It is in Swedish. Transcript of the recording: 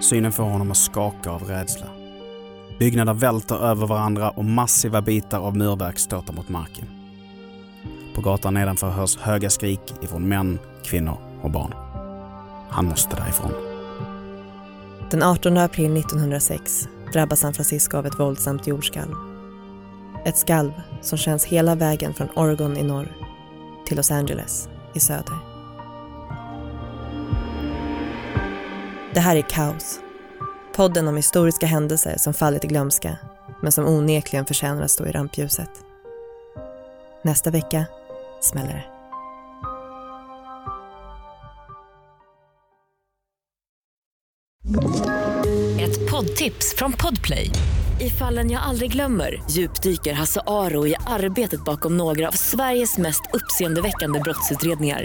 Synen får honom att skaka av rädsla. Byggnader välter över varandra och massiva bitar av murverk stöter mot marken. På gatan nedanför hörs höga skrik ifrån män, kvinnor och barn. Han måste därifrån. Den 18 april 1906 drabbas San Francisco av ett våldsamt jordskalv. Ett skalv som känns hela vägen från Oregon i norr till Los Angeles i söder. Det här är Kaos. Podden om historiska händelser som fallit i glömska men som onekligen förtjänar att stå i rampljuset. Nästa vecka smäller det. Ett poddtips från Podplay. I fallen jag aldrig glömmer djupdyker Hasse Aro i arbetet bakom några av Sveriges mest uppseendeväckande brottsutredningar.